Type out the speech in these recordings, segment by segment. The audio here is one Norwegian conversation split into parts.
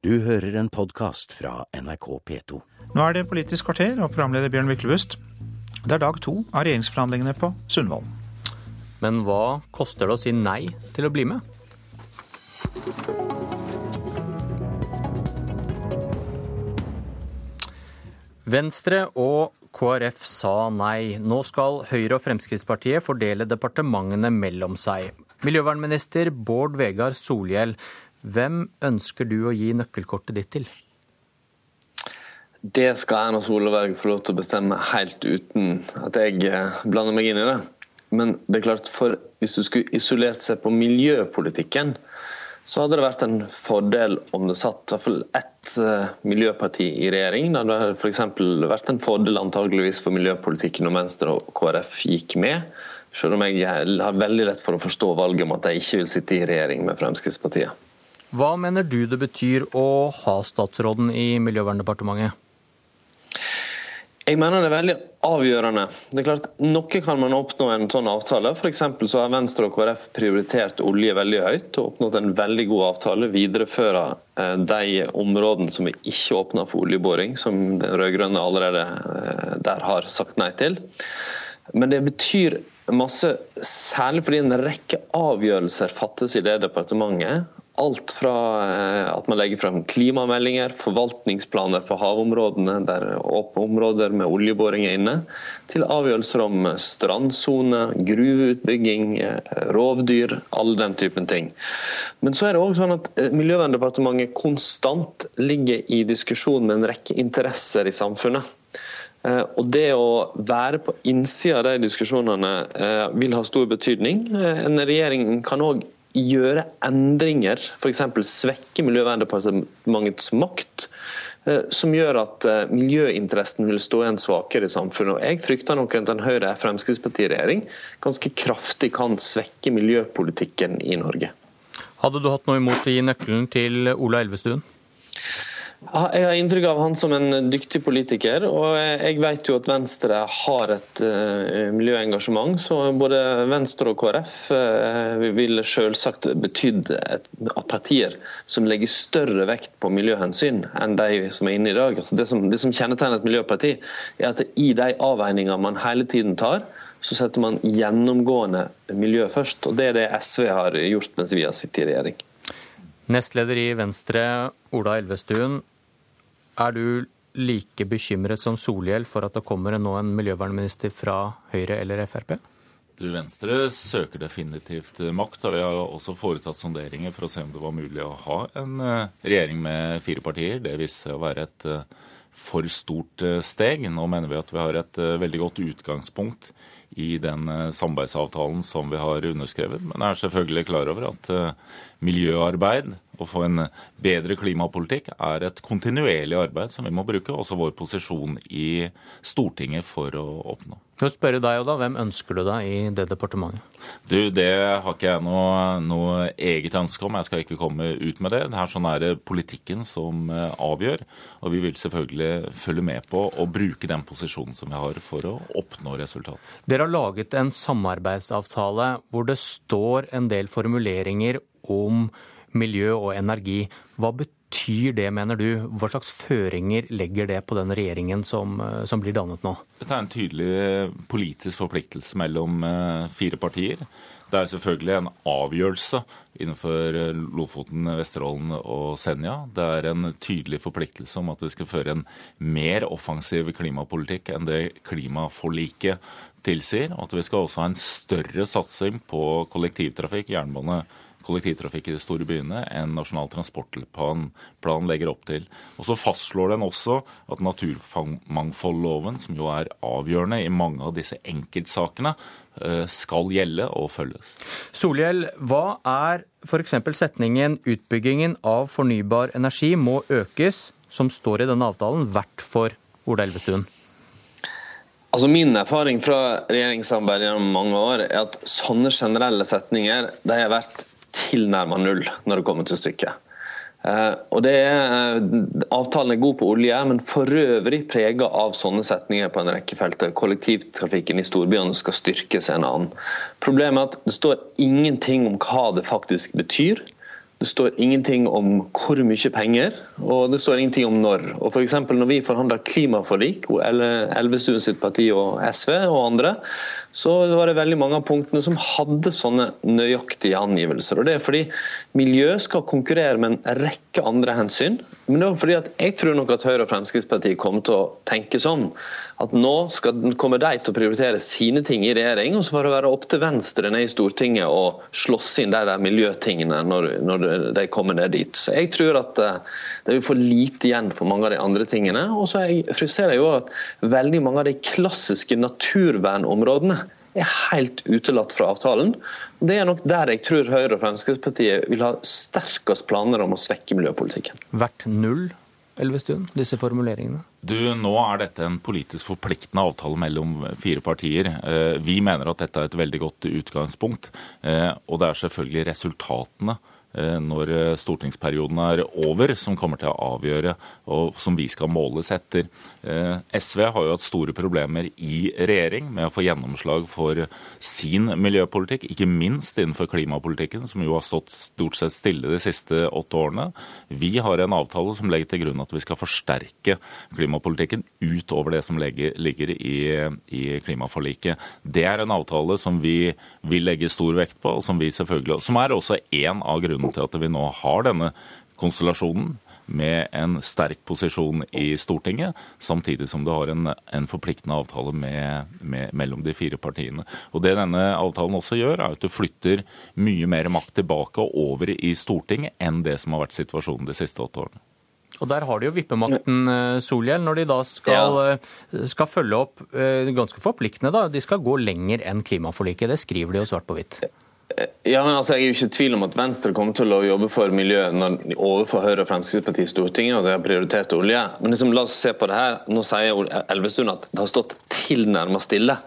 Du hører en podkast fra NRK P2. Nå er det Politisk kvarter og programleder Bjørn Myklebust. Det er dag to av regjeringsforhandlingene på Sundvolden. Men hva koster det å si nei til å bli med? Venstre og KrF sa nei. Nå skal Høyre og Fremskrittspartiet fordele departementene mellom seg. Miljøvernminister Bård Vegar Solhjell, hvem ønsker du å gi nøkkelkortet ditt til? Det skal Erna Solberg få lov til å bestemme helt uten at jeg eh, blander meg inn i det. Men det er klart, for hvis du skulle isolert seg på miljøpolitikken, så hadde det vært en fordel om det satt i hvert fall ett uh, miljøparti i regjering. Det hadde f.eks. vært en fordel antageligvis for miljøpolitikken om Venstre og KrF gikk med. Selv om jeg har veldig lett for å forstå valget om at de ikke vil sitte i regjering med Fremskrittspartiet. Hva mener du det betyr å ha statsråden i Miljøverndepartementet? Jeg mener det er veldig avgjørende. Det er klart, Noe kan man oppnå en sånn avtale. For så har Venstre og KrF prioritert olje veldig høyt og oppnådd en veldig god avtale. Viderefører eh, de områdene som vi ikke åpner for oljeboring, som den rød-grønne allerede eh, der har sagt nei til. Men det betyr masse, særlig fordi en rekke avgjørelser fattes i det departementet. Alt fra eh, at man legger frem klimameldinger, forvaltningsplaner for havområdene der åpne områder med oljeboring er inne, til avgjørelser om strandsone, gruveutbygging, eh, rovdyr, all den typen ting. Men så er det også sånn at eh, Miljøverndepartementet konstant ligger i diskusjon med en rekke interesser i samfunnet. Og Det å være på innsida av de diskusjonene vil ha stor betydning. En regjering kan òg gjøre endringer, f.eks. svekke Miljøverndepartementets makt, eh, som gjør at eh, miljøinteressen vil stå igjen svakere i samfunnet. Og Jeg frykter nok at en Høyre-Fremskrittsparti-regjering ganske kraftig kan svekke miljøpolitikken i Norge. Hadde du hatt noe imot å gi nøkkelen til Ola Elvestuen? Jeg har inntrykk av han som en dyktig politiker, og jeg vet jo at Venstre har et uh, miljøengasjement. Så både Venstre og KrF ville vil selvsagt betydd at partier som legger større vekt på miljøhensyn enn de som er inne i dag. Altså det, som, det som kjennetegner et miljøparti, er at i de avveiningene man hele tiden tar, så setter man gjennomgående miljø først. og Det er det SV har gjort mens vi har sittet i regjering. Nestleder i Venstre, Ola Elvestuen. Er du like bekymret som Solhjell for at det kommer nå en miljøvernminister fra Høyre eller Frp? Du, Venstre søker definitivt makt, og vi har også foretatt sonderinger for å se om det var mulig å ha en eh, regjering med fire partier. Det viste seg å være et eh, for stort eh, steg. Nå mener vi at vi har et veldig godt utgangspunkt i den samarbeidsavtalen som vi har underskrevet. Men jeg er selvfølgelig klar over at miljøarbeid å få en bedre klimapolitikk er et kontinuerlig arbeid som vi må bruke også vår posisjon i Stortinget for å oppnå. Jeg spørre deg, da, Hvem ønsker du deg i det departementet? Du, Det har ikke jeg noe, noe, eget ønske om. Jeg skal ikke komme ut med det. Her sånn er det politikken som eh, avgjør. Og vi vil selvfølgelig følge med på å bruke den posisjonen som vi har for å oppnå resultat. Dere har laget en samarbeidsavtale hvor det står en del formuleringer om miljø og energi. Hva betyr det, mener du? Hva slags føringer legger det på den regjeringen som, eh, som blir dannet nå? Dette er en tydelig politisk forpliktelse mellom eh, fire partier. Det er selvfølgelig en avgjørelse innenfor eh, Lofoten, Vesterålen og Senja. Det er en tydelig forpliktelse om at vi skal føre en mer offensiv klimapolitikk enn det klimaforliket tilsier. Og At vi skal også ha en større satsing på kollektivtrafikk, jernbane, kollektivtrafikk i de store byene enn Nasjonal transportplan legger opp til. Og Så fastslår den også at naturmangfoldloven, som jo er avgjørende i mange av disse enkeltsakene, eh, skal gjelde og følges. Solhjell, hva er f.eks. setningen 'utbyggingen av fornybar energi må økes', som står i denne avtalen, verdt for Ola Elvestuen? Altså Min erfaring fra regjeringssamarbeid gjennom mange år er at sånne generelle setninger de har vært tilnærmet null når det kommer til stykket. Uh, og er, uh, Avtalen er god på olje, men for øvrig prega av sånne setninger på en rekke felter. Kollektivtrafikken i storbyene skal styrkes en annen. Problemet er at det står ingenting om hva det faktisk betyr. Det står ingenting om hvor mye penger, og det står ingenting om når. Og for når vi forhandla klimaforlik, Elvestuen sitt parti og SV og andre, så var det veldig mange av punktene som hadde sånne nøyaktige angivelser. Og Det er fordi miljø skal konkurrere med en rekke andre hensyn. Men det er fordi at jeg tror nok at Høyre og Fremskrittspartiet kommer til å tenke sånn at nå skal, kommer de til å prioritere sine ting i regjering, og så får det være opp til Venstre ned i Stortinget å slåss inn de der miljøtingene når, når, de kommer ned dit. Så Jeg tror at uh, de vil få lite igjen for mange av de andre tingene. Og så ser jeg jo at veldig mange av de klassiske naturvernområdene er helt utelatt fra avtalen. Det er nok der jeg tror Høyre og Fremskrittspartiet vil ha sterkest planer om å svekke miljøpolitikken. Hvert null Elvestuen, disse formuleringene? Du, Nå er dette en politisk forpliktende avtale mellom fire partier. Eh, vi mener at dette er et veldig godt utgangspunkt. Eh, og det er selvfølgelig resultatene Eh, når stortingsperioden er over, som kommer til å avgjøre, og som vi skal måles etter. Eh, SV har jo hatt store problemer i regjering med å få gjennomslag for sin miljøpolitikk, ikke minst innenfor klimapolitikken, som jo har stått stort sett stille de siste åtte årene. Vi har en avtale som legger til grunn at vi skal forsterke klimapolitikken utover det som ligger i, i klimaforliket. Det er en avtale som vi vil legge stor vekt på, og som vi selvfølgelig, som er også en av grunnene grunnen til at vi nå har denne konstellasjonen med en sterk posisjon i Stortinget, samtidig som du har en, en forpliktende avtale med, med, mellom de fire partiene. Og Det denne avtalen også gjør, er at du flytter mye mer makt tilbake og over i Stortinget enn det som har vært situasjonen de siste åtte årene. Og Der har de jo vippemakten, eh, Solhjell, når de da skal, ja. Eh, skal følge opp eh, ganske forpliktende. da. De skal gå lenger enn klimaforliket. Det skriver de jo svart på hvitt. Ja, men altså, Jeg er jo ikke i tvil om at Venstre kommer til å jobbe for miljøet overfor Høyre og Fremskrittspartiet i Stortinget, og de har prioritert olje. Men liksom, la oss se på det her. Nå sier Elvestuen at det har stått tilnærmet stille.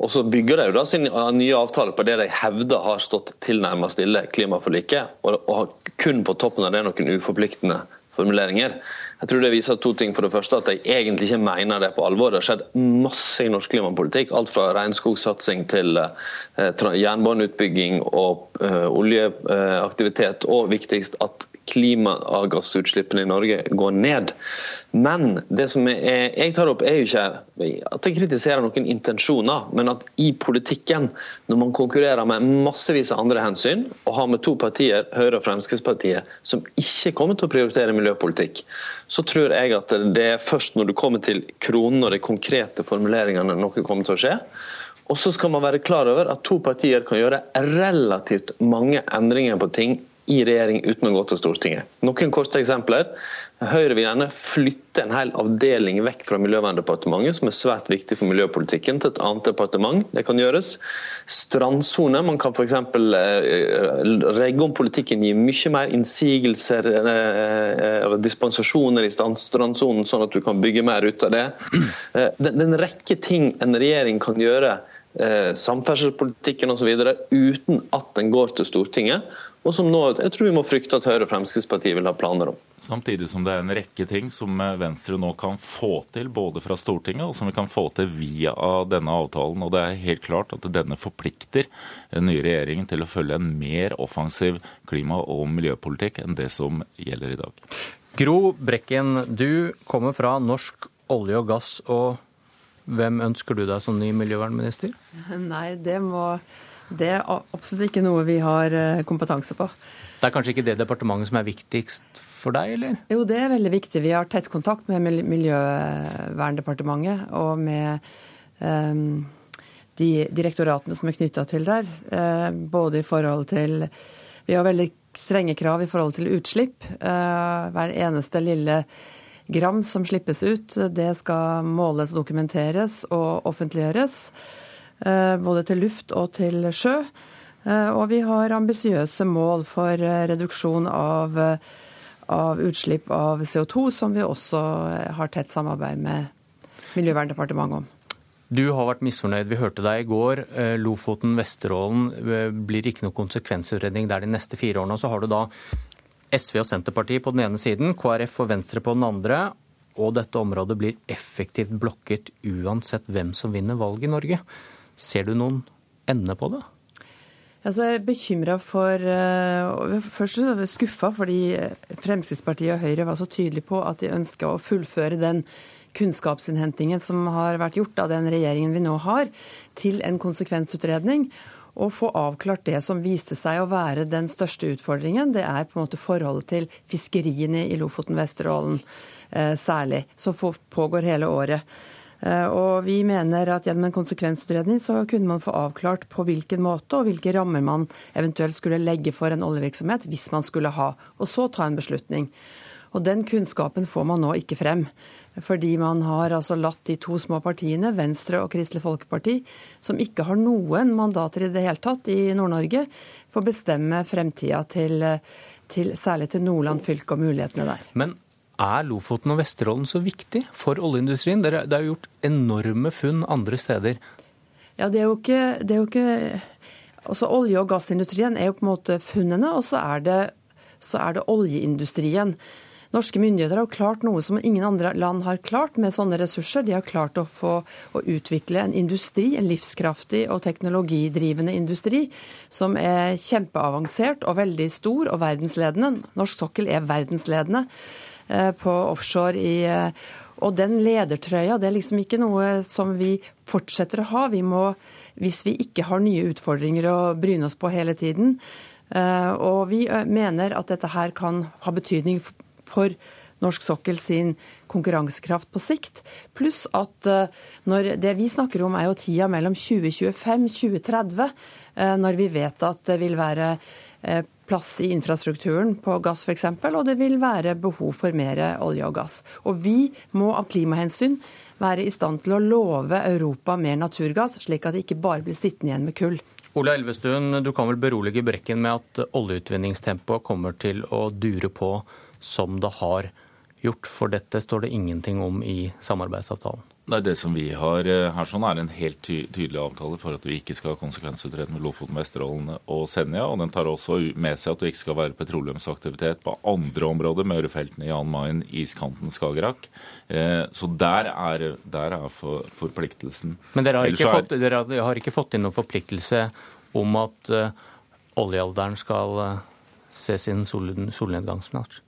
Og så bygger de jo da sin nye avtale på det de hevder har stått tilnærmet stille, klimaforliket, og, og kun på toppen av det noen uforpliktende formuleringer. Jeg tror det viser to ting. For det første at jeg egentlig ikke mener det på alvor. Det har skjedd masse i norsk klimapolitikk. Alt fra regnskogsatsing til uh, jernbaneutbygging og uh, oljeaktivitet. Og viktigst at klimagassutslippene i Norge går ned. Men det som jeg, jeg tar opp, er jo ikke at jeg kritiserer noen intensjoner, men at i politikken, når man konkurrerer med massevis av andre hensyn, og har med to partier, Høyre og Fremskrittspartiet, som ikke kommer til å prioritere miljøpolitikk, så tror jeg at det er først når du kommer til kronen og de konkrete formuleringene noe kommer til å skje. Og så skal man være klar over at to partier kan gjøre relativt mange endringer på ting i regjering uten å gå til Stortinget. Noen korte eksempler. Høyre vil gjerne flytte en hel avdeling vekk fra Miljøverndepartementet, som er svært viktig for miljøpolitikken, til et annet departement. Det kan gjøres. Strandsone. Man kan f.eks. Eh, regge om politikken, gi mye mer innsigelser eh, eller dispensasjoner i strandsonen, sånn at du kan bygge mer ut av det. Eh, det er en rekke ting en regjering kan gjøre samferdselspolitikken osv. uten at den går til Stortinget og som nå, jeg tror vi må frykte at Høyre og Fremskrittspartiet vil ha planer om. Samtidig som det er en rekke ting som Venstre nå kan få til, både fra Stortinget og som vi kan få til via denne avtalen. Og det er helt klart at denne forplikter den nye regjeringen til å følge en mer offensiv klima- og miljøpolitikk enn det som gjelder i dag. Gro Brekken, du kommer fra Norsk olje og gass. og hvem ønsker du deg som ny miljøvernminister? Nei, det må det er absolutt ikke noe vi har eh, kompetanse på. Det er kanskje ikke det departementet som er viktigst for deg, eller? Jo, det er veldig viktig. Vi har tett kontakt med Miljøverndepartementet og med um, de direktoratene som er knytta til der. Uh, både i forhold til Vi har veldig strenge krav i forhold til utslipp. Uh, hver eneste lille gram som slippes ut, det skal måles, dokumenteres og offentliggjøres. Eh, både til luft og til sjø. Eh, og vi har ambisiøse mål for eh, reduksjon av, av utslipp av CO2, som vi også har tett samarbeid med Miljøverndepartementet om. Du har vært misfornøyd. Vi hørte deg i går. Lofoten, Vesterålen blir ikke noe konsekvensutredning der de neste fire årene. Og så har du da SV og Senterpartiet på den ene siden, KrF og Venstre på den andre. Og dette området blir effektivt blokket uansett hvem som vinner valget i Norge. Ser du noen ende på det? Altså, jeg er bekymra for uh, Først er jeg skuffa fordi Fremskrittspartiet og Høyre var så tydelige på at de ønska å fullføre den kunnskapsinnhentingen som har vært gjort av den regjeringen vi nå har, til en konsekvensutredning. Og få avklart det som viste seg å være den største utfordringen. Det er på en måte forholdet til fiskeriene i Lofoten, Vesterålen eh, særlig, som pågår hele året. Eh, og vi mener at gjennom en konsekvensutredning så kunne man få avklart på hvilken måte og hvilke rammer man eventuelt skulle legge for en oljevirksomhet hvis man skulle ha, og så ta en beslutning. Og den kunnskapen får man nå ikke frem. Fordi man har altså latt de to små partiene, Venstre og Kristelig Folkeparti, som ikke har noen mandater i det hele tatt i Nord-Norge, få bestemme fremtida til, til, særlig til Nordland fylke og mulighetene der. Men er Lofoten og Vesterålen så viktig for oljeindustrien? Det er jo gjort enorme funn andre steder. Ja, det er jo ikke, det er jo ikke Altså Olje- og gassindustrien er jo på en måte funnene, og så er det, så er det oljeindustrien. Norske myndigheter har jo klart noe som ingen andre land har klart med sånne ressurser. De har klart å få å utvikle en industri, en livskraftig og teknologidrivende industri, som er kjempeavansert og veldig stor og verdensledende. Norsk sokkel er verdensledende på offshore i eh, og den ledertrøya det er liksom ikke noe som vi fortsetter å ha. Vi må, hvis vi ikke har nye utfordringer å bryne oss på hele tiden. Eh, og vi mener at dette her kan ha betydning for norsk sokkel sin konkurransekraft på sikt. Pluss at eh, når det vi snakker om er jo tida mellom 2025-2030, eh, når vi vet at det vil være eh, plass i infrastrukturen på gass f.eks., og det vil være behov for mer olje og gass. Og vi må av klimahensyn være i stand til å love Europa mer naturgass, slik at det ikke bare blir sittende igjen med kull. Ola Elvestuen, du kan vel berolige Brekken med at oljeutvinningstempoet kommer til å dure på som det har gjort. For dette står det ingenting om i samarbeidsavtalen. Nei, Det som vi har eh, her sånn er en helt ty tydelig avtale for at vi ikke skal ha konsekvensutrede med Lofoten, Vesterålen og Senja. Og den tar også med seg at det ikke skal være petroleumsaktivitet på andre områder, Mørefeltene, Jan Mayen, iskanten, Skagerrak. Eh, så der er, der er for, forpliktelsen. Men dere har, er... fått, dere har, ikke fått, inn noen forpliktelse om at uh, oljealderen skal uh, se sin sol solnedgang snart?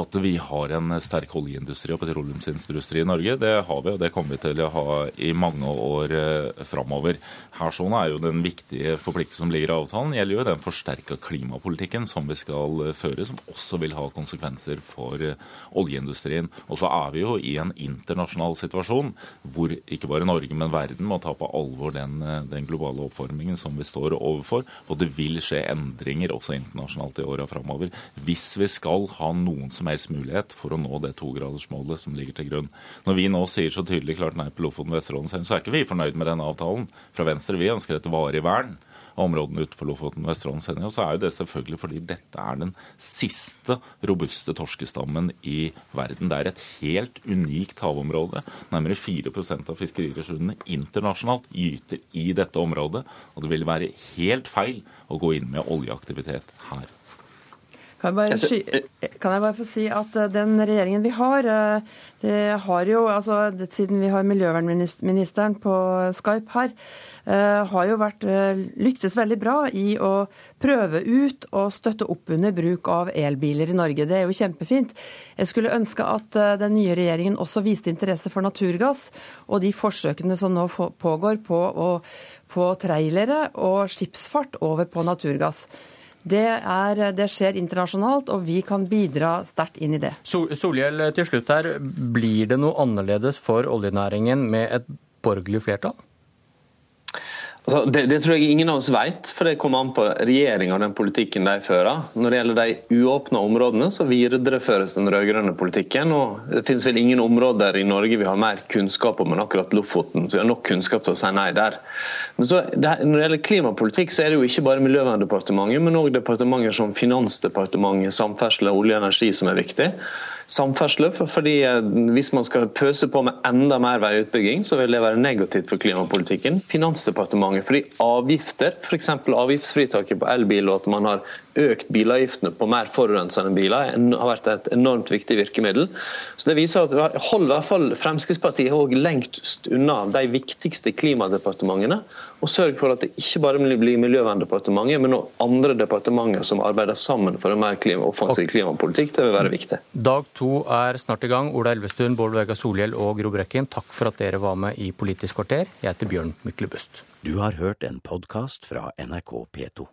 At vi har en sterk oljeindustri og petroleumsindustri i Norge. Det har vi, og det kommer vi til å ha i mange år eh, framover. Her sånn er jo den viktige forpliktelsen som ligger i avtalen, gjelder jo den forsterka klimapolitikken som vi skal eh, føre, som også vil ha konsekvenser for eh, oljeindustrien. Og så er vi jo i en internasjonal situasjon hvor ikke bare Norge, men verden må ta på alvor den, den globale oppformingen som vi står overfor. Og det vil skje endringer også internasjonalt i åra framover hvis vi skal ha noen som som helst mulighet for å nå det togradersmålet som ligger til grunn. Når vi nå sier så tydelig klart nei på Lofoten og Senja, så er ikke vi fornøyd med denne avtalen. Fra Venstre vi ønsker et varig vern av områdene utenfor Lofoten og Senja. Og så er jo det selvfølgelig fordi dette er den siste robuste torskestammen i verden. Det er et helt unikt havområde. Nærmere 4% av fiskeriressursene internasjonalt gyter i dette området. Og det ville være helt feil å gå inn med oljeaktivitet her. Kan jeg, bare, kan jeg bare få si at eh, den regjeringen vi har, eh, det har jo, altså siden vi har miljøvernministeren på Skype her, eh, har jo vært lyktes veldig bra i å prøve ut og støtte opp under bruk av elbiler i Norge. Det er jo kjempefint. Jeg skulle ønske at den nye regjeringen også viste interesse for naturgass, og de forsøkene som nå pågår på å få trailere og skipsfart over på naturgass. Det, er, det, skjer internasjonalt, og vi kan bidra sterkt inn i det. Solhjell, til slutt her. Blir det noe annerledes for oljenæringen med et borgerlig flertall? Altså, det, det, tror jeg ingen av oss vet, for det kommer an på regjeringa og den politikken de fører. Når det gjelder de uåpna områdene, så videreføres den rød-grønne politikken. og Det finnes vel ingen områder i Norge vi har mer kunnskap om enn akkurat Lofoten. så Vi har nok kunnskap til å si nei der. Men så, det, Når det gjelder klimapolitikk, så er det jo ikke bare Miljøverndepartementet, men òg departementer som Finansdepartementet, Samferdsel og Olje og energi som er viktig samferdsel. fordi eh, Hvis man skal pøse på med enda mer veiutbygging, så vil det være negativt for klimapolitikken. Finansdepartementet fordi avgifter, f.eks. avgiftsfritaket på elbil og at man har økt bilavgiftene på mer forurensende biler har vært et enormt viktig virkemiddel. Så Det viser at hold i hvert fall Fremskrittspartiet også lengst unna de viktigste klimadepartementene, og sørg for at det ikke bare blir Miljøverndepartementet, men også andre departementer som arbeider sammen for en mer klima, offensiv klimapolitikk. Det vil være viktig. Dag to er snart i gang. Ola Elvestuen, Bård Vegar Solhjell og Gro Brekken, takk for at dere var med i Politisk kvarter. Jeg heter Bjørn Myklebust. Du har hørt en podkast fra NRK P2.